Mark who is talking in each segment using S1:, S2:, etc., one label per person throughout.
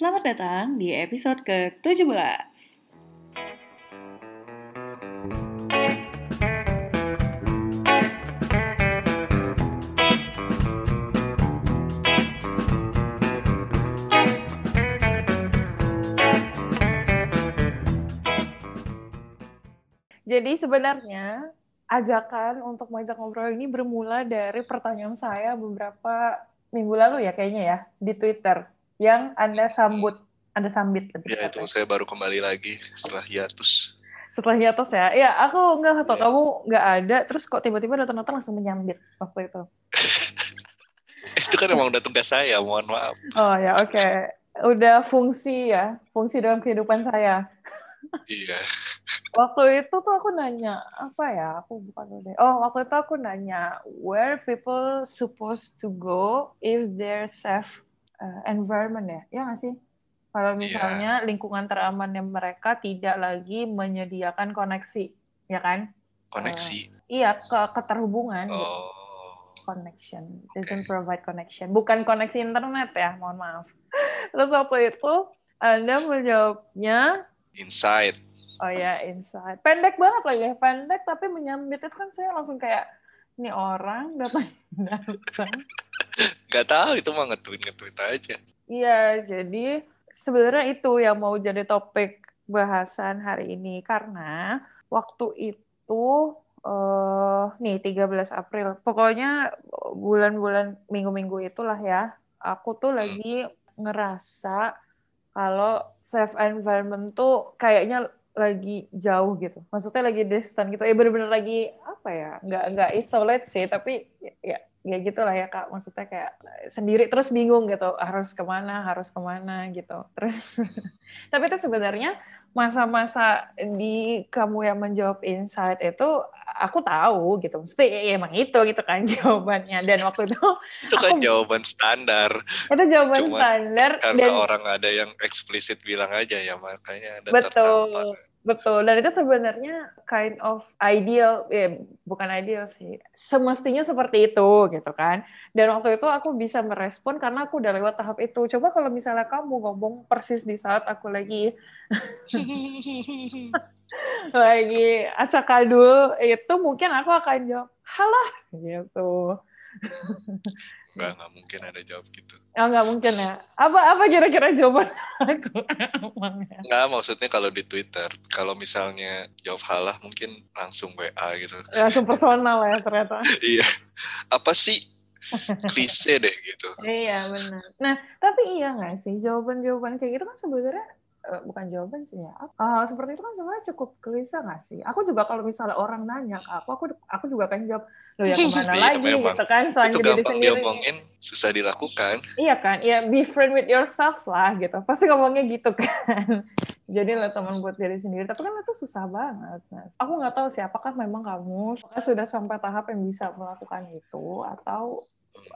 S1: Selamat datang di episode ke-17. Jadi sebenarnya ajakan untuk mengajak ngobrol ini bermula dari pertanyaan saya beberapa minggu lalu ya kayaknya ya di Twitter yang Anda sambut, Anda sambit lebih
S2: Ya itu saya baru kembali lagi setelah hiatus.
S1: Setelah hiatus ya. Ya, aku nggak tahu
S2: Ya.
S1: kamu nggak ada terus kok tiba-tiba datang-datang langsung menyambit waktu itu.
S2: itu kan emang udah tugas saya, mohon maaf.
S1: Oh ya, oke. Udah fungsi ya, fungsi dalam kehidupan saya.
S2: Iya.
S1: Waktu itu tuh aku nanya apa ya? Aku bukan deh. Oh, waktu itu aku nanya where people supposed to go if their safe uh, environment ya? Ya nggak sih? Kalau
S2: Iya.
S1: misalnya lingkungan teramannya mereka tidak lagi menyediakan koneksi, ya kan?
S2: Koneksi.
S1: Iya, ke keterhubungan. gitu.
S2: Oh.
S1: Connection doesn't provide connection. Bukan koneksi internet ya, mohon maaf. Terus waktu itu Anda menjawabnya
S2: Inside.
S1: Oh ya, insight. Pendek banget lagi, pendek tapi menyambit itu kan saya langsung kayak ini orang datang datang.
S2: Gak tahu itu mah nge-tweet nge-tweet aja.
S1: Iya, jadi sebenarnya itu yang mau jadi topik bahasan hari ini karena waktu itu eh nih 13 April. Pokoknya bulan-bulan minggu-minggu itulah ya. Aku tuh lagi ngerasa kalau safe environment tuh kayaknya lagi jauh gitu. Maksudnya lagi distant gitu. Ya bener-bener lagi apa ya? Nggak nggak isolate sih, tapi ya ya, ya gitulah ya kak. Maksudnya kayak sendiri terus bingung gitu. Harus ke mana? Harus ke mana gitu. Terus tapi itu sebenarnya masa-masa di kamu yang menjawab insight itu aku tahu gitu. Mesti ya, emang itu gitu kan jawabannya. Dan waktu itu
S2: Itu kan
S1: Aku-
S2: jawaban standar.
S1: itu jawaban
S2: Cuma
S1: standar
S2: Karena
S1: dan
S2: orang ada yang eksplisit bilang aja ya, makanya ada
S1: Betul.
S2: tertampar.
S1: Betul, dan itu sebenarnya kind of ideal, ya bukan ideal sih, semestinya seperti itu gitu kan. Dan waktu itu aku bisa merespon karena aku udah lewat tahap itu. Coba kalau misalnya kamu ngomong persis di saat aku lagi lagi acak adul itu mungkin aku akan jawab halah gitu.
S2: Nggak, nggak mungkin ada jawab gitu.
S1: Oh nggak mungkin ya. Apa apa kira-kira jawaban aku emangnya?
S2: Nggak, maksudnya kalau di Twitter, kalau misalnya jawab halah mungkin langsung WA gitu.
S1: Langsung personal ya ternyata.
S2: iya. Apa sih? Klise deh gitu.
S1: Iya benar. Nah tapi iya nggak sih jawaban-jawaban kayak gitu kan sebenarnya eh, bukan jawaban sih ya. Hal seperti itu kan sebenarnya cukup gelisah nggak sih? Aku juga kalau misalnya orang nanya ke aku, aku aku juga akan jawab lo ya ke mana
S2: Iya,
S1: lagi
S2: memang.
S1: gitu kan selain
S2: Itu gampang
S1: sendiri.
S2: diomongin, susah dilakukan.
S1: Iya kan? Ya be friend with yourself lah gitu. Pasti ngomongnya gitu kan. Jadi lah teman buat diri sendiri. Tapi kan itu susah banget. Nah, aku nggak tahu sih apakah memang kamu sudah sampai tahap yang bisa melakukan itu atau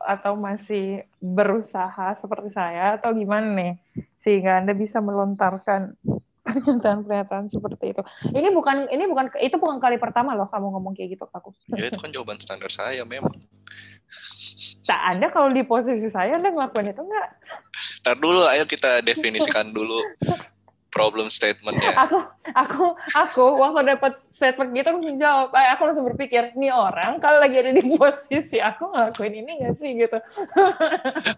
S1: atau masih berusaha seperti saya atau gimana nih sehingga anda bisa melontarkan pernyataan-pernyataan seperti itu. Ini bukan ini bukan itu bukan kali pertama loh kamu ngomong kayak gitu ke aku.
S2: Ya itu kan jawaban standar saya memang.
S1: Nah, anda kalau di posisi saya anda ngelakuin itu nggak?
S2: Ntar dulu, ayo kita definisikan dulu problem statementnya.
S1: aku aku aku waktu dapat statement gitu langsung jawab. Eh, aku langsung berpikir nih orang kalau lagi ada di posisi aku ngelakuin ini gak sih? Gitu.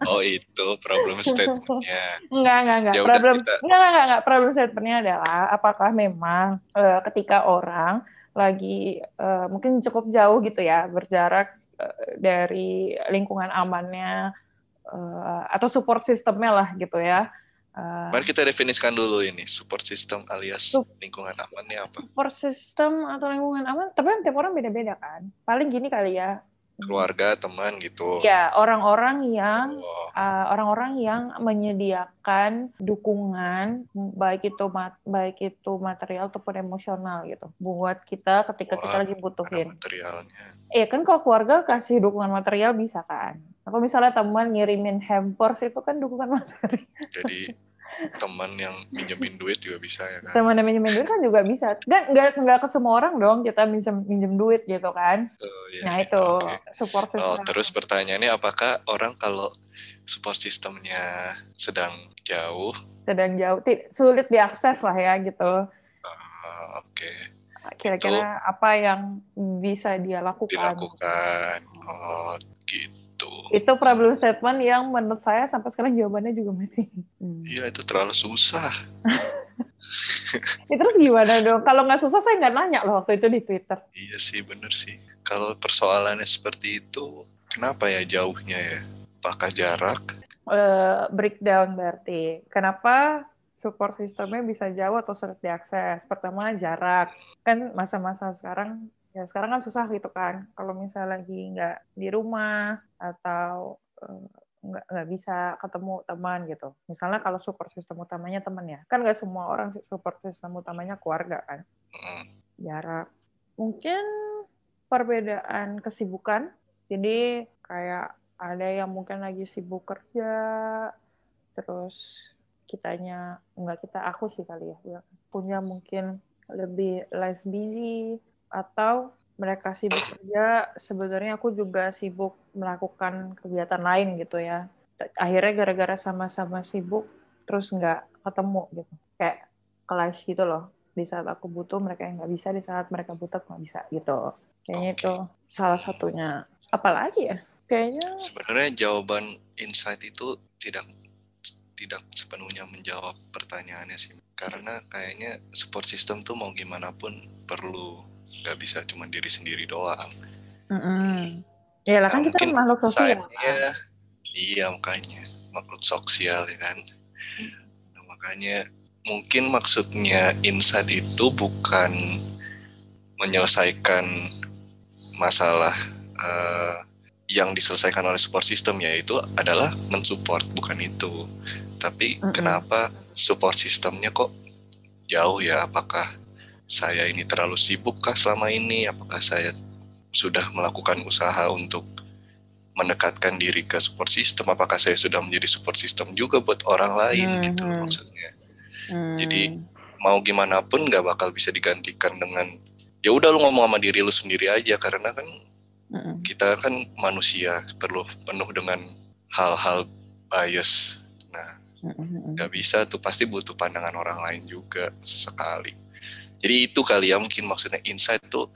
S2: Oh itu problem statementnya.
S1: enggak enggak enggak
S2: Ya
S1: problem
S2: kita-
S1: enggak enggak enggak problem statementnya adalah apakah memang eh, ketika orang lagi eh, mungkin cukup jauh gitu ya berjarak eh, dari lingkungan amannya eh, atau support sistemnya lah gitu ya Eh,
S2: Mari kita definisikan dulu ini support system alias
S1: Sup-
S2: lingkungan amannya apa?
S1: support system atau lingkungan aman tapi kan tiap orang beda-beda kan paling gini kali ya
S2: Keluarga, teman gitu.
S1: ya orang-orang yang
S2: Oh,
S1: uh, orang-orang yang menyediakan dukungan baik itu mat- baik itu material ataupun emosional gitu buat kita ketika kita
S2: Wah,
S1: lagi
S2: ada
S1: butuhin.
S2: materialnya.
S1: Iya kan kalau keluarga kasih dukungan material bisa kan. Kalau misalnya teman ngirimin hampers itu kan dukungan material.
S2: Jadi teman yang minjemin duit juga bisa ya kan?
S1: Teman yang minjemin duit kan juga bisa. Nggak, nggak, nggak ke semua orang dong kita minjem, minjem duit gitu kan.
S2: Eh, iya,
S1: nah
S2: iya,
S1: itu
S2: oke.
S1: support system.
S2: Oh, terus pertanyaannya apakah orang kalau support sistemnya sedang jauh,
S1: sedang jauh, sulit diakses lah ya gitu.
S2: ah, oke,
S1: Kira-kira apa yang bisa dia lakukan?
S2: dilakukan. Oh, gitu.
S1: Itu problem statement yang menurut saya sampai sekarang jawabannya juga masih. Hmm.
S2: Iya, itu terlalu susah.
S1: Ya, terus gimana dong? Kalau nggak susah saya nggak nanya loh waktu itu di Twitter.
S2: Iya sih, bener sih. Kalau persoalannya seperti itu, kenapa ya jauhnya ya? Apakah jarak?
S1: Eh, breakdown berarti. Kenapa support sistemnya bisa jauh atau sulit diakses? Pertama jarak. Kan masa-masa sekarang ya sekarang kan susah gitu kan. Kalau misalnya lagi nggak di rumah atau eh, nggak nggak bisa ketemu teman gitu. Misalnya kalau support sistem utamanya teman ya, kan nggak semua orang support sistem utamanya keluarga kan. Jarak. Mungkin perbedaan kesibukan. Jadi kayak ada yang mungkin lagi sibuk kerja, terus kitanya nggak kita aku sih kali ya punya mungkin lebih less busy atau mereka sibuk kerja sebenarnya aku juga sibuk melakukan kegiatan lain gitu ya. Akhirnya gara-gara sama-sama sibuk terus nggak ketemu gitu. Kayak kelas gitu loh. Di saat aku butuh mereka yang nggak bisa. Di saat mereka butuh nggak bisa gitu. Kayaknya itu salah satunya. Apalagi ya? Kayaknya
S2: Sebenarnya jawaban insight itu tidak tidak sepenuhnya menjawab pertanyaannya sih. Karena kayaknya support system tuh mau gimana pun perlu nggak bisa cuma diri sendiri doang.
S1: Mm-mm. ya lah kan
S2: Nah,
S1: kita kan makhluk sosial
S2: Insight-nya, iya makanya makhluk sosial ya kan. Nah, makanya mungkin maksudnya insight itu bukan menyelesaikan masalah eh, yang diselesaikan oleh support system yaitu adalah mensupport bukan itu. Tapi
S1: Mm-mm.
S2: kenapa support sistemnya kok jauh ya? Apakah saya ini terlalu sibuk kah selama ini? Apakah saya sudah melakukan usaha untuk mendekatkan diri ke support system? Apakah saya sudah menjadi support system juga buat orang lain gitu
S1: Mhm.
S2: maksudnya?
S1: Hmm.
S2: Jadi mau gimana pun nggak bakal bisa digantikan dengan ya udah lu ngomong sama diri lu sendiri aja karena kan
S1: Mm-mm.
S2: kita kan manusia perlu penuh dengan hal-hal bias. Nah,
S1: Mm-mm.
S2: nggak bisa tuh pasti butuh pandangan orang lain juga sesekali. Jadi itu kali ya mungkin maksudnya insight tuh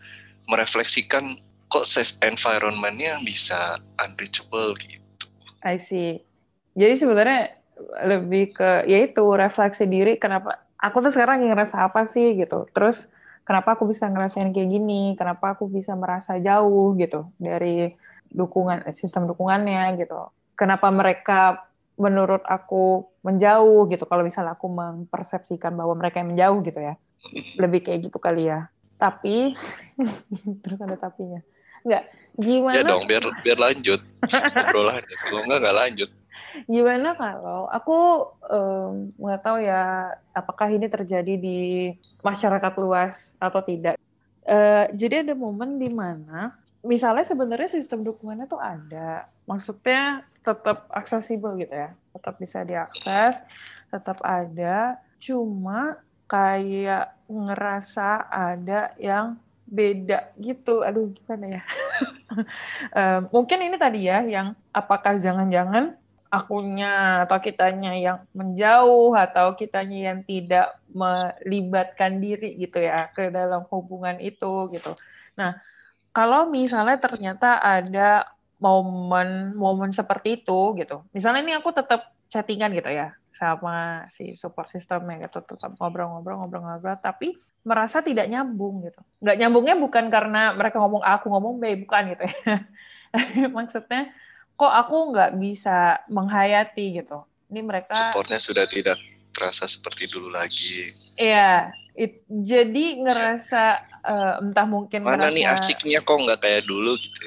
S2: merefleksikan kok safe environment-nya bisa unreachable gitu.
S1: I see. Jadi sebenarnya lebih ke yaitu refleksi diri kenapa aku tuh sekarang ngerasa apa sih gitu. Terus kenapa aku bisa ngerasain kayak gini? Kenapa aku bisa merasa jauh gitu dari dukungan sistem dukungannya gitu. Kenapa mereka menurut aku menjauh gitu kalau misalnya aku mempersepsikan bahwa mereka yang menjauh gitu ya. Lebih kayak gitu kali ya. Tapi terus ada tapinya. Enggak, gimana
S2: Ya dong biar biar lanjut obrolan. Kalau nggak nggak lanjut.
S1: Gimana kalau aku nggak tahu ya apakah ini terjadi di masyarakat luas atau tidak. Eh, jadi ada momen di mana misalnya sebenarnya sistem dukungannya tuh ada, maksudnya tetap aksesibel gitu ya, tetap bisa diakses, tetap ada, cuma kayak ngerasa ada yang beda gitu. Aduh gimana ya? Eh, mungkin ini tadi ya yang apakah jangan-jangan akunya atau kitanya yang menjauh atau kitanya yang tidak melibatkan diri gitu ya ke dalam hubungan itu gitu. Nah, kalau misalnya ternyata ada momen-momen seperti itu gitu. Misalnya ini aku tetap chattingan gitu ya sama si support systemnya gitu tetap ngobrol-ngobrol ngobrol-ngobrol tapi merasa tidak nyambung gitu. Nggak nyambungnya bukan karena mereka ngomong A, aku ngomong B, bukan gitu ya. Maksudnya kok aku nggak bisa menghayati gitu. Ini mereka
S2: Supportnya sudah tidak terasa seperti dulu lagi.
S1: Iya, it- jadi ngerasa eh, entah mungkin
S2: Mana nih
S1: ngerasa
S2: asiknya kok nggak kayak dulu gitu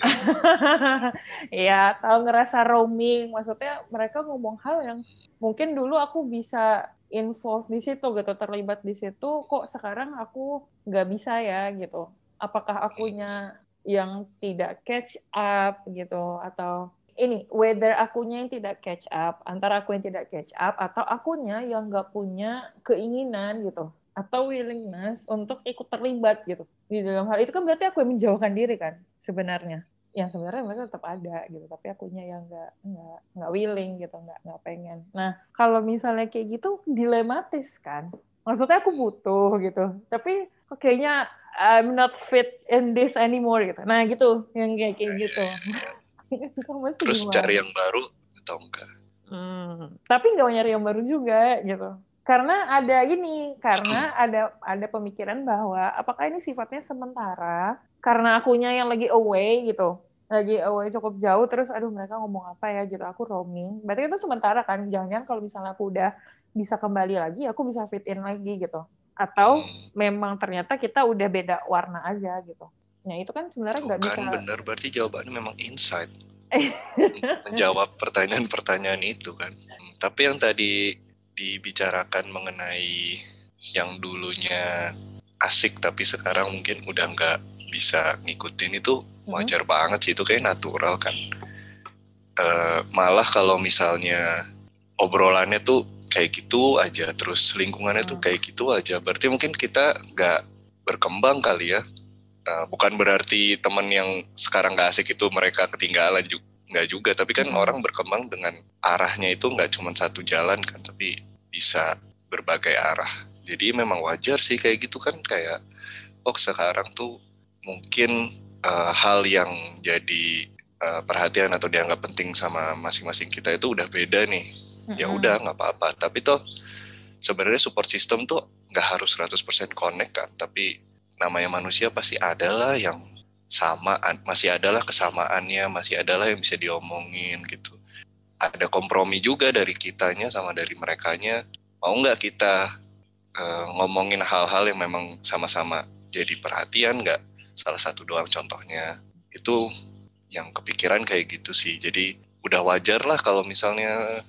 S2: ya.
S1: Atau ngerasa roaming. Maksudnya mereka ngomong hal yang mungkin dulu aku bisa involve di situ gitu, terlibat di situ. Kok sekarang aku nggak bisa ya gitu. Apakah akunya yang tidak catch up gitu atau ini whether akunya yang tidak catch up antara aku yang tidak catch up atau akunya yang nggak punya keinginan gitu atau willingness untuk ikut terlibat gitu. Di dalam hal itu kan berarti aku yang menjauhkan diri kan sebenarnya. Yang sebenarnya mereka tetap ada gitu tapi akunya yang nggak nggak nggak willing gitu nggak nggak pengen. Nah kalau misalnya kayak gitu dilematis kan. Maksudnya aku butuh gitu tapi kayaknya I'm not fit in this anymore gitu. Nah gitu yang kayak kayak gitu.
S2: Kamu terus gimana? cari yang baru atau enggak?
S1: Hmm, tapi nggak nyari yang baru juga gitu karena ada ini karena ada ada pemikiran bahwa apakah ini sifatnya sementara karena akunya yang lagi away gitu lagi away cukup jauh terus aduh mereka ngomong apa ya gitu aku roaming. Berarti itu sementara kan jangan-jangan kalau misalnya aku udah bisa kembali lagi aku bisa fit in lagi gitu. Atau memang ternyata kita udah beda warna aja gitu. Nah itu kan sebenarnya nggak bisa
S2: benar berarti jawabannya memang insight. Menjawab pertanyaan-pertanyaan itu kan. Hmm, tapi yang tadi dibicarakan mengenai yang dulunya asik tapi sekarang mungkin udah nggak bisa ngikutin itu hmm. wajar hmm. banget sih itu kayak natural kan uh, malah kalau misalnya obrolannya tuh kayak gitu aja terus lingkungannya hmm. tuh kayak gitu aja berarti mungkin kita nggak berkembang kali ya uh, bukan berarti teman yang sekarang nggak asik itu mereka ketinggalan juga nggak juga tapi kan hmm. orang berkembang dengan arahnya itu nggak cuma satu jalan kan tapi bisa berbagai arah jadi memang wajar sih kayak gitu kan kayak oh sekarang tuh mungkin uh, hal yang jadi uh, perhatian atau dianggap penting sama masing-masing kita itu udah beda nih. Mm-hmm. Ya udah nggak apa-apa. Tapi toh sebenarnya support system tuh nggak harus 100% connect kan, tapi namanya manusia pasti adalah yang sama, masih adalah kesamaannya, masih adalah yang bisa diomongin gitu. Ada kompromi juga dari kitanya sama dari merekanya. Mau nggak kita uh, ngomongin hal-hal yang memang sama-sama jadi perhatian nggak? salah satu doang contohnya itu yang kepikiran kayak gitu sih jadi udah wajar lah kalau misalnya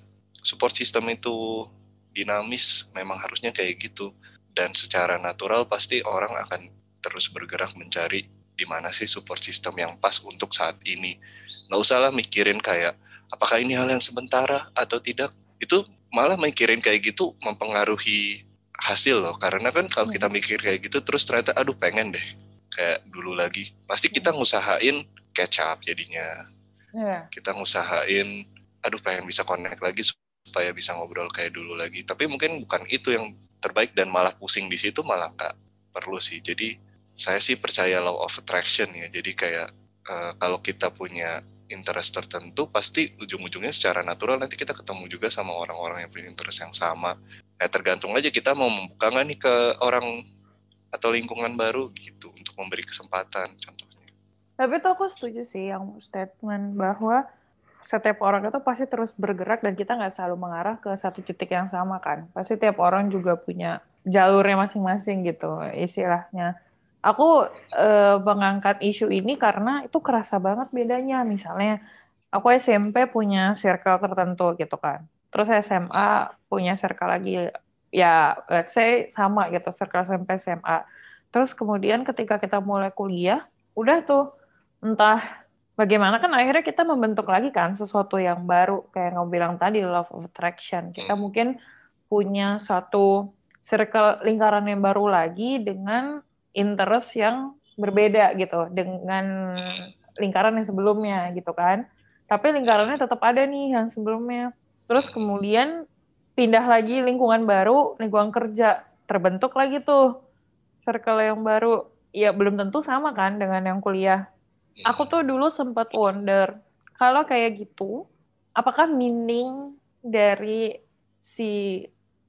S2: support system itu dinamis memang harusnya kayak gitu dan secara natural pasti orang akan terus bergerak mencari di mana sih support system yang pas untuk saat ini. Nggak usah lah mikirin kayak apakah ini hal yang sementara atau tidak. Itu malah mikirin kayak gitu mempengaruhi hasil loh. Karena kan kalau kita hmm. mikir kayak gitu terus ternyata aduh pengen deh kayak dulu lagi. Pasti kita ngusahain catch up jadinya. Yeah. kita ngusahain aduh pengen bisa connect lagi supaya bisa ngobrol kayak dulu lagi. Tapi mungkin bukan itu yang terbaik dan malah pusing di situ malah nggak perlu sih. Jadi saya sih percaya law of attraction ya jadi kayak uh, kalau kita punya interest tertentu pasti ujung-ujungnya secara natural nanti kita ketemu juga sama orang-orang yang punya interest yang sama. Nah tergantung aja kita mau membuka nggak nih ke orang atau lingkungan baru gitu untuk memberi kesempatan contohnya.
S1: Tapi tuh aku setuju sih yang statement bahwa setiap orang itu pasti terus bergerak dan kita nggak selalu mengarah ke satu titik yang sama kan. Pasti tiap orang juga punya jalurnya masing-masing gitu istilahnya. Aku eh, mengangkat isu ini karena itu kerasa banget bedanya. Misalnya aku SMP punya circle tertentu gitu kan. Terus SMA punya circle lagi ya let's say sama gitu circle SMP SMA. Terus kemudian ketika kita mulai kuliah, udah tuh entah bagaimana kan akhirnya kita membentuk lagi kan sesuatu yang baru kayak yang bilang tadi love of attraction. Kita hmm. mungkin punya satu circle lingkaran yang baru lagi dengan interest yang berbeda gitu dengan lingkaran yang sebelumnya gitu kan. Tapi lingkarannya tetap ada nih yang sebelumnya. Terus kemudian pindah lagi lingkungan baru, lingkungan kerja, terbentuk lagi tuh circle yang baru. Ya belum tentu sama kan dengan yang kuliah. Aku tuh dulu sempat wonder, kalau kayak gitu, apakah meaning dari si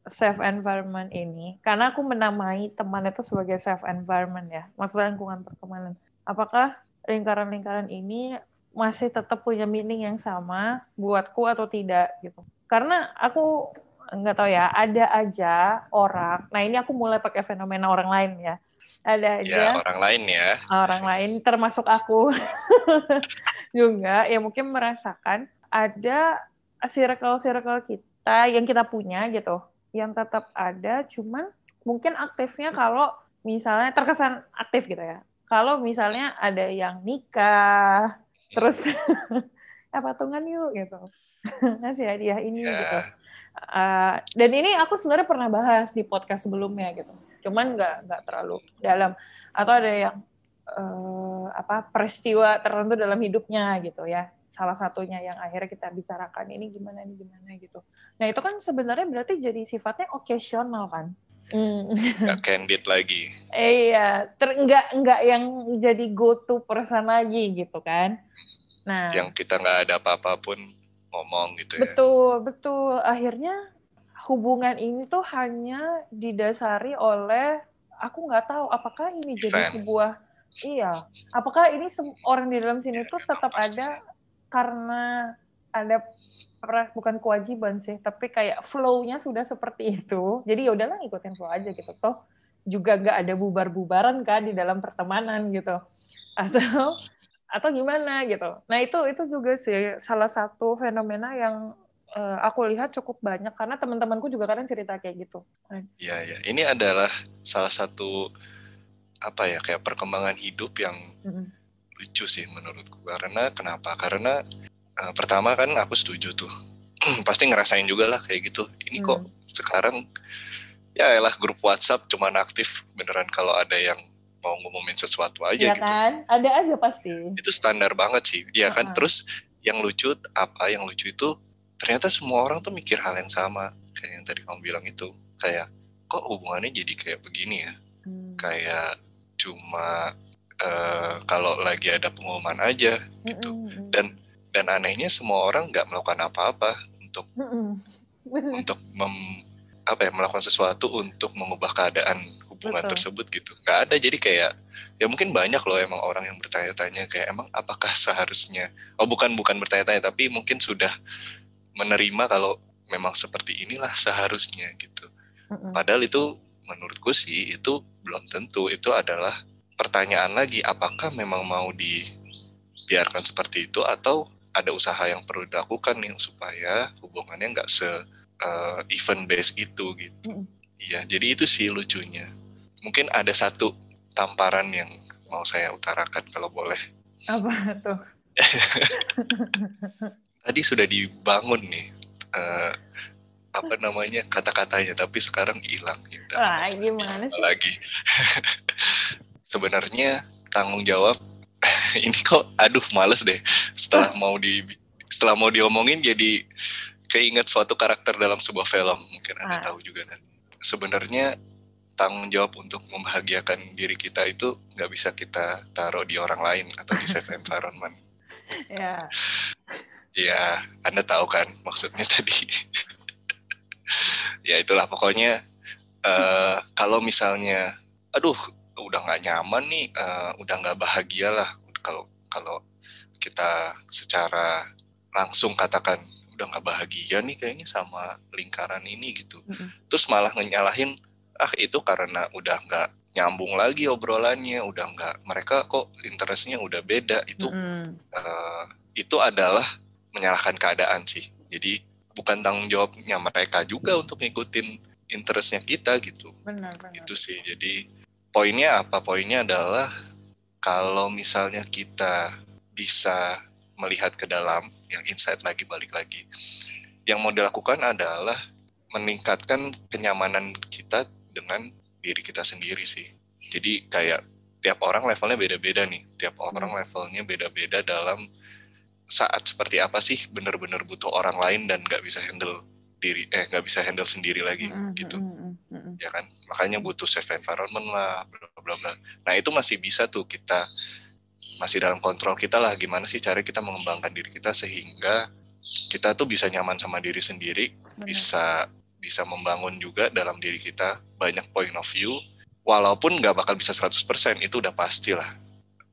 S1: safe environment ini, karena aku menamai teman itu sebagai safe environment ya, maksudnya lingkungan pertemanan. Apakah lingkaran-lingkaran ini masih tetap punya meaning yang sama buatku atau tidak gitu? Karena aku nggak tahu ya ada aja orang nah ini aku mulai pakai fenomena orang lain ya ada aja
S2: ya, orang lain ya
S1: orang lain termasuk aku juga ya mungkin merasakan ada circle circle kita yang kita punya gitu yang tetap ada cuman mungkin aktifnya kalau misalnya terkesan aktif gitu ya kalau misalnya ada yang nikah terus ya patungan yuk gitu ngasih hadiah ini yeah. gitu Uh, dan ini aku sebenarnya pernah bahas di podcast sebelumnya gitu. Cuman nggak nggak terlalu dalam. Atau ada yang uh, apa peristiwa tertentu dalam hidupnya gitu ya. Salah satunya yang akhirnya kita bicarakan ini gimana ini gimana gitu. Nah itu kan sebenarnya berarti jadi sifatnya occasional kan.
S2: Gak candid lagi.
S1: iya, ter enggak enggak yang jadi go to person lagi gitu kan.
S2: Nah, yang kita nggak ada apa-apa pun ngomong gitu
S1: ya. Betul, betul. Akhirnya hubungan ini tuh hanya didasari oleh aku nggak tahu apakah ini Event. jadi sebuah iya, apakah ini orang di dalam sini ya, tuh tetap ada karena ada bukan kewajiban sih, tapi kayak flow-nya sudah seperti itu. Jadi ya udahlah ikutin flow aja gitu. Toh juga nggak ada bubar-bubaran kan di dalam pertemanan gitu. Atau atau gimana gitu. Nah itu itu juga sih salah satu fenomena yang uh, aku lihat cukup banyak karena teman-temanku juga kadang cerita kayak gitu.
S2: Iya ya, ini adalah salah satu apa ya kayak perkembangan hidup yang mm-hmm. Lucu sih menurutku. Karena kenapa? Karena uh, pertama kan aku setuju tuh, pasti ngerasain juga lah kayak gitu. Ini kok sekarang ya elah grup WhatsApp cuman aktif beneran kalau ada yang mau ngumumin sesuatu aja ya gitu.
S1: kan? Ada aja pasti.
S2: Itu standar banget sih. Uh -huh. kan? Terus yang lucu apa? Yang lucu itu ternyata semua orang tuh mikir hal yang sama kayak yang tadi kamu bilang itu. Kayak kok hubungannya jadi kayak begini ya? Hmm. Kayak cuma uh, kalau lagi ada pengumuman aja gitu. Mm -mm. Dan dan anehnya semua orang nggak melakukan apa-apa untuk mm -mm. untuk mem, apa ya melakukan sesuatu untuk mengubah keadaan hubungan Betul. tersebut gitu nggak ada jadi kayak ya mungkin banyak loh emang orang yang bertanya-tanya kayak emang apakah seharusnya oh bukan bukan bertanya-tanya tapi mungkin sudah menerima kalau memang seperti inilah seharusnya gitu mm-hmm. padahal itu menurutku sih itu belum tentu itu adalah pertanyaan lagi apakah memang mau dibiarkan seperti itu atau ada usaha yang perlu dilakukan nih supaya hubungannya nggak se uh, event base itu gitu. Iya, mm. jadi itu sih lucunya mungkin ada satu tamparan yang mau saya utarakan kalau boleh.
S1: Apa tuh?
S2: Tadi sudah dibangun nih uh, apa namanya kata-katanya, tapi sekarang hilang.
S1: Wah, gimana sih?
S2: Lagi. Sebenarnya tanggung jawab ini kok, aduh males deh. Setelah mau di setelah mau diomongin jadi keinget suatu karakter dalam sebuah film mungkin anda ah. tahu juga nanti. Sebenarnya tanggung jawab untuk membahagiakan diri kita itu nggak bisa kita taruh di orang lain atau di safe environment.
S1: Ya.
S2: Ya, Anda tahu kan maksudnya tadi. ya itulah pokoknya uh, kalau misalnya, aduh udah nggak nyaman nih, uh, udah nggak bahagia lah kalau kalau kita secara langsung katakan udah nggak bahagia nih kayaknya sama lingkaran ini gitu. Mm -hmm. Terus malah ngenyalahin ah itu karena udah nggak nyambung lagi obrolannya udah nggak mereka kok interestnya udah beda itu mm. uh, itu adalah menyalahkan keadaan sih jadi bukan tanggung jawabnya mereka juga untuk ngikutin interestnya kita gitu
S1: benar, benar.
S2: itu sih jadi poinnya apa poinnya adalah kalau misalnya kita bisa melihat ke dalam yang insight lagi balik lagi yang mau dilakukan adalah meningkatkan kenyamanan kita dengan diri kita sendiri sih. Jadi kayak tiap orang levelnya beda-beda nih. Tiap orang hmm. levelnya beda-beda dalam saat seperti apa sih benar-benar butuh orang lain dan nggak bisa handle diri eh nggak bisa handle sendiri lagi mm-hmm. gitu mm-hmm. Ya kan? Makanya butuh safe environment lah bla bla bla. Nah itu masih bisa tuh kita masih dalam kontrol kita lah gimana sih cara kita mengembangkan diri kita sehingga kita tuh bisa nyaman sama diri sendiri Benar. bisa bisa membangun juga dalam diri kita banyak point of view walaupun nggak bakal bisa 100% itu udah pasti lah.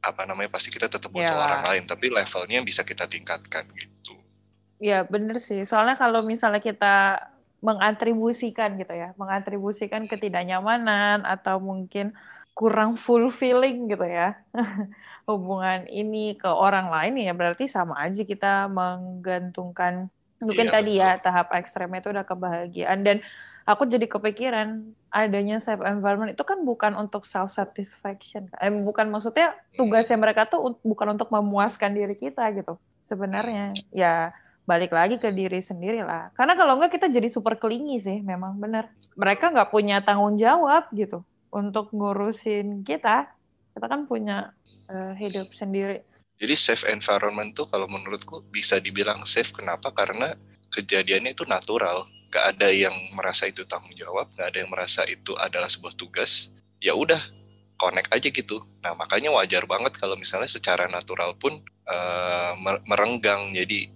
S2: Apa namanya pasti kita tetap butuh ya. orang lain tapi levelnya bisa kita tingkatkan gitu.
S1: Ya bener sih. Soalnya kalau misalnya kita mengatribusikan gitu ya mengatribusikan ketidaknyamanan atau mungkin kurang fulfilling gitu ya hubungan ini ke orang lain ya berarti sama aja kita menggantungkan Mungkin iya, tadi ya, betul. ya tahap ekstremnya itu udah kebahagiaan dan aku jadi kepikiran adanya safe environment itu kan bukan untuk self satisfaction. Eh, bukan maksudnya tugasnya mereka tuh bukan untuk memuaskan diri kita gitu. Sebenarnya ya balik lagi ke diri sendiri lah. Karena kalau enggak kita jadi super kelingi sih, memang benar. Mereka nggak punya tanggung jawab gitu untuk ngurusin kita. Kita kan punya uh, hidup sendiri.
S2: Jadi safe environment tuh kalau menurutku bisa dibilang safe. Kenapa? Karena kejadiannya itu natural. Gak ada yang merasa itu tanggung jawab, gak ada yang merasa itu adalah sebuah tugas. Ya udah, connect aja gitu. Nah makanya wajar banget kalau misalnya secara natural pun uh, merenggang. Jadi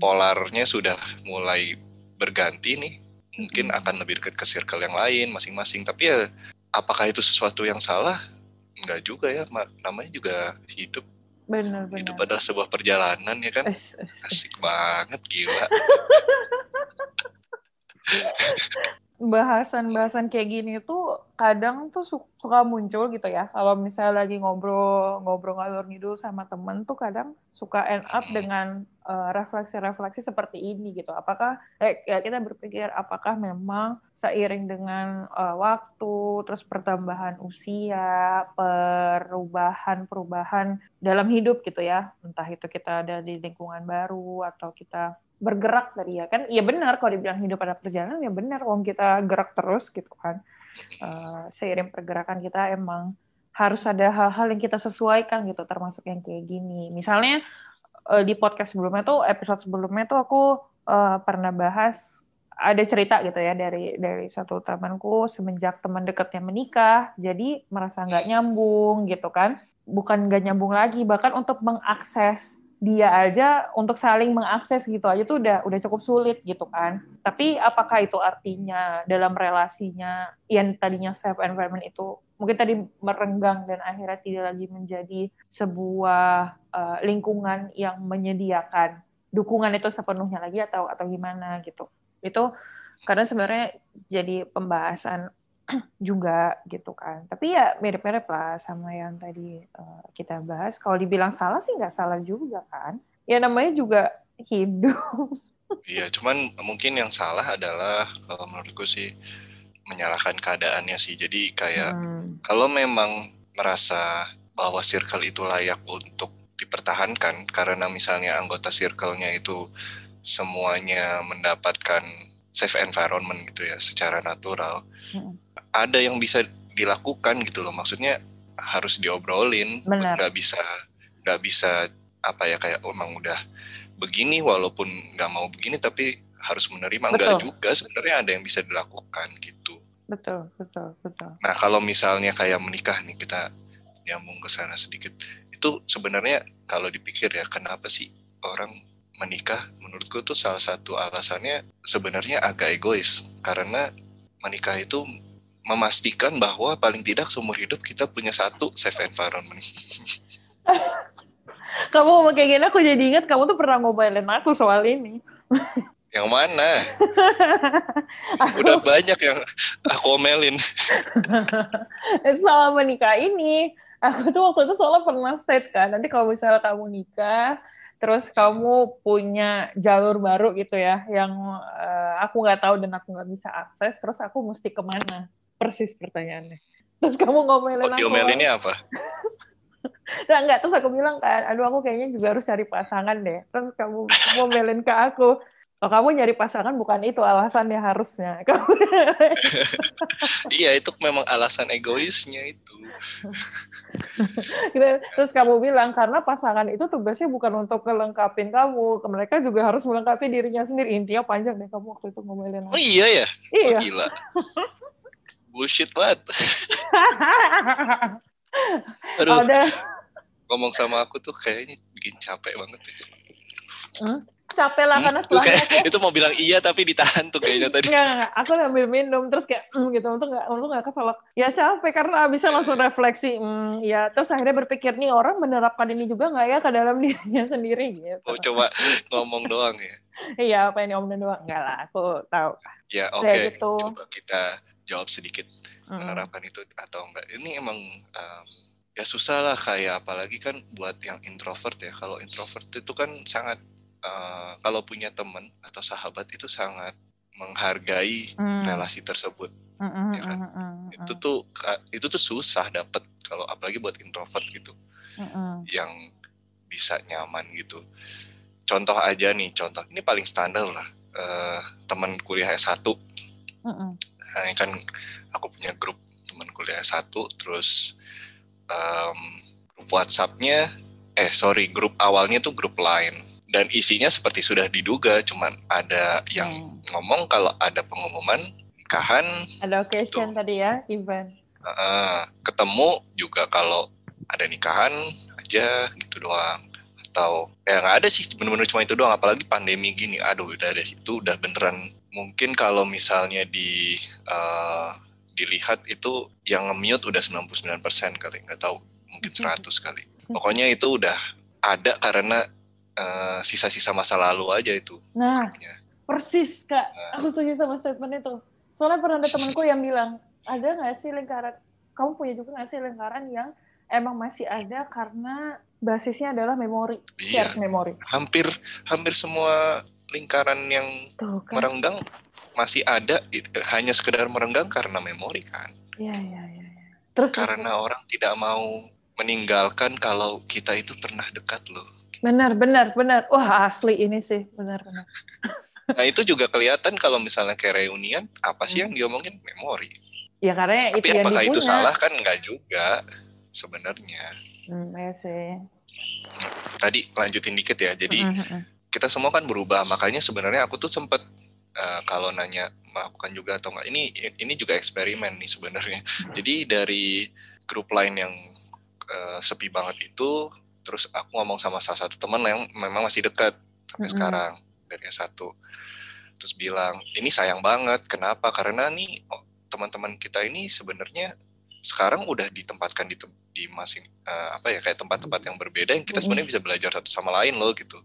S2: polarnya sudah mulai berganti nih. Mungkin akan lebih dekat ke circle yang lain masing-masing. Tapi ya apakah itu sesuatu yang salah? Enggak juga ya. Namanya juga hidup.
S1: Benar, benar.
S2: hidup adalah sebuah perjalanan ya kan? Es, es, es. asik banget gila
S1: bahasan-bahasan kayak gini tuh kadang tuh suka muncul gitu ya. Kalau misalnya lagi ngobrol ngobrol ngalur ngidul sama temen tuh kadang suka end up dengan eh, refleksi-refleksi seperti ini gitu. Apakah eh, ya kita berpikir apakah memang seiring dengan uh, waktu, terus pertambahan usia, perubahan-perubahan dalam hidup gitu ya. Entah itu kita ada di lingkungan baru atau kita bergerak tadi ya. Kan iya benar kalau dibilang hidup pada perjalanan ya benar wong kita gerak terus gitu kan. Uh, seiring pergerakan kita emang harus ada hal-hal yang kita sesuaikan gitu termasuk yang kayak gini. Misalnya uh, di podcast sebelumnya tuh episode sebelumnya tuh aku uh, pernah bahas ada cerita gitu ya dari dari satu temanku semenjak teman dekatnya menikah jadi merasa nggak nyambung gitu kan. Bukan nggak nyambung lagi bahkan untuk mengakses dia aja untuk saling mengakses gitu aja tuh udah udah cukup sulit gitu kan. Tapi apakah itu artinya dalam relasinya yang tadinya safe environment itu mungkin tadi merenggang dan akhirnya tidak lagi menjadi sebuah uh, lingkungan yang menyediakan dukungan itu sepenuhnya lagi atau atau gimana gitu. Itu karena sebenarnya jadi pembahasan juga gitu kan. Tapi ya mirip-mirip lah sama yang tadi uh, kita bahas. Kalau dibilang salah sih nggak salah juga kan. Ya namanya juga hidup.
S2: Iya, cuman mungkin yang salah adalah kalau menurutku sih menyalahkan keadaannya sih. Jadi kayak hmm. kalau memang merasa bahwa circle itu layak untuk dipertahankan karena misalnya anggota circle-nya itu semuanya mendapatkan safe environment gitu ya secara natural. Hmm ada yang bisa dilakukan gitu loh. Maksudnya harus diobrolin. Nggak bisa nggak bisa apa ya kayak oh, emang udah begini walaupun nggak mau begini tapi harus menerima. Betul. enggak juga sebenarnya ada yang bisa dilakukan gitu.
S1: Betul betul betul.
S2: Nah kalau misalnya kayak menikah nih kita nyambung ke sana sedikit. Itu sebenarnya kalau dipikir ya kenapa sih orang menikah? Menurutku tuh salah satu alasannya sebenarnya agak egois. Karena menikah itu memastikan bahwa paling tidak seumur hidup kita punya satu safe environment.
S1: kamu ngomong kayak gini aku jadi ingat kamu tuh pernah ngobrolin aku soal ini.
S2: Yang mana? Udah banyak yang aku omelin.
S1: soal menikah ini, aku tuh waktu itu soalnya pernah state kan, nanti kalau misalnya kamu nikah, terus kamu punya jalur baru gitu ya, yang uh, aku nggak tahu dan aku nggak bisa akses, terus aku mesti ke mana? Persis pertanyaannya. Terus kamu ngomelin oh,
S2: aku. ini apa?
S1: nah, enggak, terus aku bilang kan, aduh aku kayaknya juga harus cari pasangan deh. Terus kamu ngomelin ke aku, Oh, kamu nyari pasangan bukan itu alasannya harusnya.
S2: iya, itu memang alasan egoisnya itu.
S1: Terus kamu bilang karena pasangan itu tugasnya bukan untuk kelengkapin kamu, mereka juga harus melengkapi dirinya sendiri. Intinya panjang deh kamu waktu itu ngomelin.
S2: Oh iya ya?
S1: Iya.
S2: Oh, gila bullshit banget. Aduh. Ada. Ngomong sama aku tuh kayaknya bikin capek banget ya.
S1: Hmm? Capek lah hmm, karena setelahnya
S2: kayak, itu mau bilang iya tapi ditahan tuh kayaknya tadi.
S1: Enggak, enggak, aku ambil minum terus kayak mm, gitu untuk enggak untuk enggak keselak. Ya capek karena abisnya langsung refleksi. Mm, ya terus akhirnya berpikir nih orang menerapkan ini juga nggak ya ke dalam dirinya sendiri gitu.
S2: Oh coba ngomong doang ya.
S1: Iya, apa yang diomongin doang? Enggak lah, aku tahu.
S2: Ya, oke. Okay. Gitu. Coba kita jawab sedikit menerapkan itu atau enggak ini emang um, ya susah lah kayak apalagi kan buat yang introvert ya kalau introvert itu kan sangat uh, kalau punya teman atau sahabat itu sangat menghargai mm. relasi tersebut mm -mm, ya kan mm -mm, itu tuh itu tuh susah dapat kalau apalagi buat introvert gitu mm -mm. yang bisa nyaman gitu contoh aja nih, contoh ini paling standar lah. Uh, teman kuliah S1. Mm -mm. Nah, ini kan aku punya grup teman kuliah S1, terus um, grup WhatsApp-nya, eh sorry, grup awalnya tuh grup lain. Dan isinya seperti sudah diduga, cuman ada yang hmm. ngomong kalau ada pengumuman nikahan.
S1: Ada occasion gitu. tadi ya, event.
S2: Uh, ketemu juga kalau ada nikahan aja gitu doang atau ya nggak ada sih bener-bener cuma itu doang apalagi pandemi gini aduh udah deh itu udah beneran mungkin kalau misalnya di uh, dilihat itu yang nge-mute udah 99% kali nggak tahu mungkin 100 kali pokoknya itu udah ada karena uh, sisa-sisa masa lalu aja itu
S1: nah makanya. persis kak nah. aku setuju sama statement itu soalnya pernah ada temanku yang bilang ada nggak sih lingkaran kamu punya juga nggak sih lingkaran yang emang masih ada karena basisnya adalah memori, iya. shared memori.
S2: Hampir hampir semua lingkaran yang Tuh, kan? merenggang masih ada hanya sekedar merenggang karena memori kan.
S1: Iya, iya, iya. Ya.
S2: Terus karena itu. orang tidak mau meninggalkan kalau kita itu pernah dekat loh.
S1: Benar, benar, benar. Wah, asli ini sih, benar, benar.
S2: nah, itu juga kelihatan kalau misalnya kayak reunian, apa sih hmm. yang diomongin memori.
S1: Ya karena
S2: Tapi itu apakah itu salah kan enggak juga sebenarnya.
S1: Hmm, iya sih.
S2: Tadi lanjutin dikit ya. Jadi mm -hmm. Kita semua kan berubah. Makanya sebenarnya aku tuh sempet uh, kalau nanya melakukan juga atau enggak. Ini ini juga eksperimen nih sebenarnya. Jadi dari grup lain yang uh, sepi banget itu, terus aku ngomong sama salah satu teman yang memang masih dekat sampai mm -hmm. sekarang dari satu. Terus bilang ini sayang banget. Kenapa? Karena nih oh, teman-teman kita ini sebenarnya sekarang udah ditempatkan di di masing uh, apa ya kayak tempat-tempat yang berbeda yang kita sebenarnya bisa belajar satu sama lain loh gitu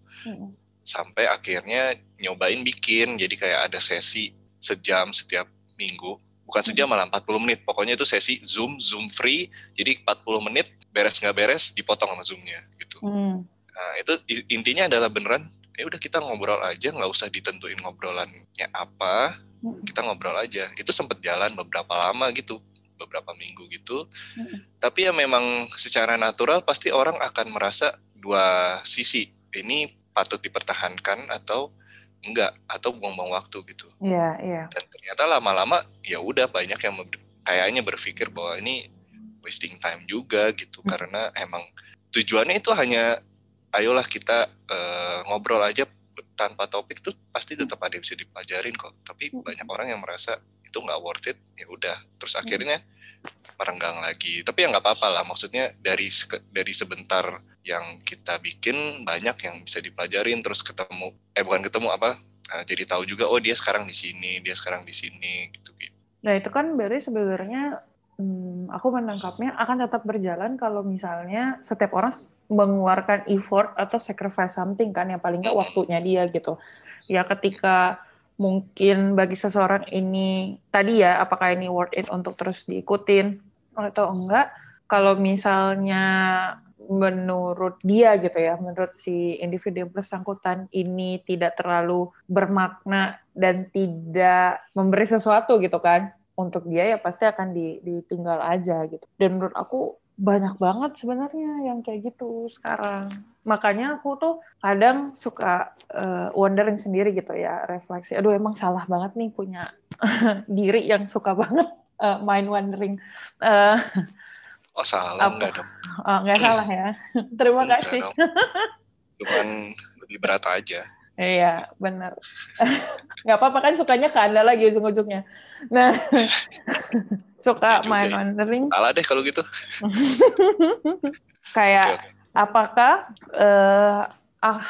S2: sampai akhirnya nyobain bikin. Jadi kayak ada sesi sejam setiap minggu. Bukan sejam malah 40 menit. Pokoknya itu sesi zoom zoom free. Jadi 40 menit beres nggak beres dipotong sama zoomnya gitu. Mm. nah itu intinya adalah beneran ya udah kita ngobrol aja nggak usah ditentuin ngobrolannya apa. Kita ngobrol aja. Itu sempet jalan beberapa lama gitu beberapa minggu gitu. Hmm. Tapi ya memang secara natural pasti orang akan merasa dua sisi. Ini patut dipertahankan atau enggak atau buang-buang waktu gitu.
S1: Iya, yeah, iya. Yeah.
S2: Dan ternyata lama-lama ya udah banyak yang kayaknya berpikir bahwa ini wasting time juga gitu hmm. karena emang tujuannya itu hanya ayolah kita uh, ngobrol aja tanpa topik tuh pasti tetap ada yang bisa dipelajarin kok. Tapi hmm. banyak orang yang merasa itu nggak worth it ya udah terus hmm. Merenggang lagi. Tapi ya nggak apa-apa lah maksudnya dari dari sebentar yang kita bikin banyak yang bisa dipelajarin terus ketemu eh bukan ketemu apa nah, jadi tahu juga oh dia sekarang di sini dia sekarang di sini gitu gitu.
S1: Nah itu kan berarti sebenarnya hmm, aku menangkapnya akan tetap berjalan kalau misalnya setiap orang mengeluarkan effort atau sacrifice something kan yang paling nggak waktunya dia gitu. Ya ketika mungkin bagi seseorang ini tadi ya apakah ini worth it untuk terus diikutin atau enggak. Kalau misalnya menurut dia gitu ya menurut si individu yang bersangkutan ini tidak terlalu bermakna dan tidak memberi sesuatu gitu kan. Untuk dia ya pasti akan ditinggal aja gitu. Dan menurut aku banyak banget sebenarnya yang kayak gitu sekarang. Makanya aku tuh kadang suka uh, wondering sendiri gitu ya, refleksi. Aduh emang salah banget nih punya diri yang suka banget uh, mind wondering. Uh,
S2: oh salah apa? enggak dong?
S1: Oh, enggak salah ya. Terima enggak kasih.
S2: Cuman lebih berat aja.
S1: Iya, benar. Nggak apa-apa kan sukanya ke Anda lagi ujung-ujungnya. Nah, suka ya main wandering.
S2: Salah deh kalau gitu.
S1: Kayak okay, okay. Apakah uh,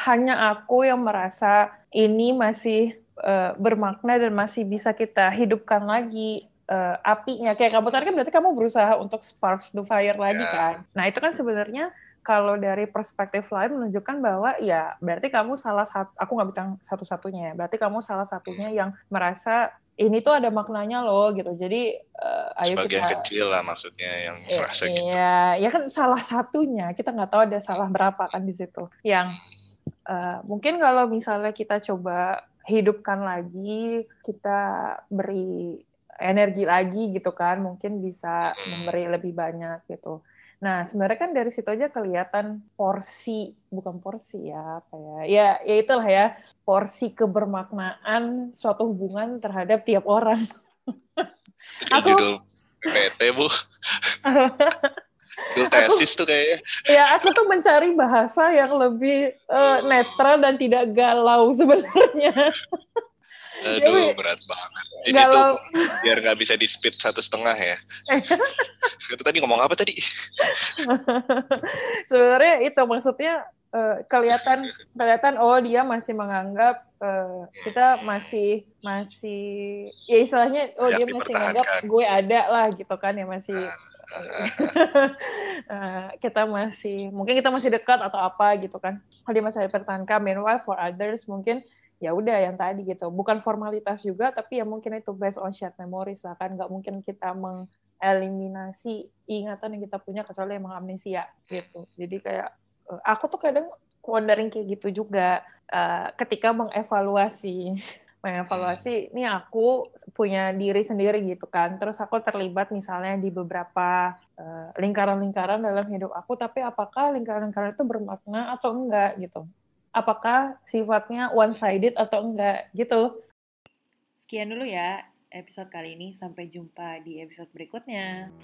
S1: hanya aku yang merasa ini masih uh, bermakna dan masih bisa kita hidupkan lagi uh, apinya. Kayak kamu tadi kan berarti kamu berusaha untuk sparks the fire lagi yeah. kan. Nah, itu kan sebenarnya kalau dari perspektif lain menunjukkan bahwa ya berarti kamu salah satu aku nggak bilang satu-satunya ya berarti kamu salah satunya yang merasa ini tuh ada maknanya loh gitu. Jadi uh,
S2: ayo sebagian kita, kecil lah maksudnya yang
S1: ya,
S2: merasa
S1: gitu. ya ya kan salah satunya kita nggak tahu ada salah berapa kan di situ. Yang uh, mungkin kalau misalnya kita coba hidupkan lagi kita beri energi lagi gitu kan mungkin bisa memberi lebih banyak gitu Nah, sebenarnya kan dari situ aja kelihatan porsi, bukan porsi ya, apa ya, ya, ya itulah ya, porsi kebermaknaan suatu hubungan terhadap tiap orang.
S2: Aku judul PT bu. Judul tesis tuh kayaknya.
S1: Ya, aku tuh mencari bahasa yang lebih uh, netral dan tidak galau sebenarnya.
S2: Aduh, Jadi, berat banget. Jadi itu biar nggak bisa di speed satu setengah ya. itu tadi ngomong apa tadi?
S1: Sebenarnya itu maksudnya uh, kelihatan kelihatan oh dia masih menganggap uh, kita masih masih ya istilahnya oh dia masih menganggap gue ada lah gitu kan ya masih uh, kita masih mungkin kita masih dekat atau apa gitu kan kalau dia masih dipertahankan meanwhile for others mungkin ya udah yang tadi gitu. Bukan formalitas juga tapi ya mungkin itu based on shared memories lah kan. Nggak mungkin kita mengeliminasi ingatan yang kita punya kecuali emang amnesia gitu. Jadi kayak eh, aku tuh kadang wondering kayak gitu juga uh, ketika mengevaluasi. Mengevaluasi ini aku punya diri sendiri gitu kan. Terus aku terlibat misalnya di beberapa lingkaran-lingkaran uh, dalam hidup aku tapi apakah lingkaran-lingkaran itu bermakna atau enggak gitu apakah sifatnya one sided atau enggak gitu.
S3: Sekian dulu ya episode kali ini sampai jumpa di episode berikutnya.